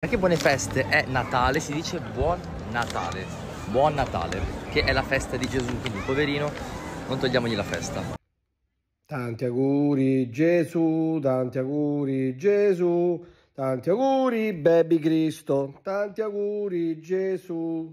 Perché buone feste è Natale, si dice buon Natale, buon Natale, che è la festa di Gesù, quindi poverino, non togliamogli la festa. Tanti auguri Gesù, tanti auguri Gesù, tanti auguri baby Cristo, tanti auguri Gesù.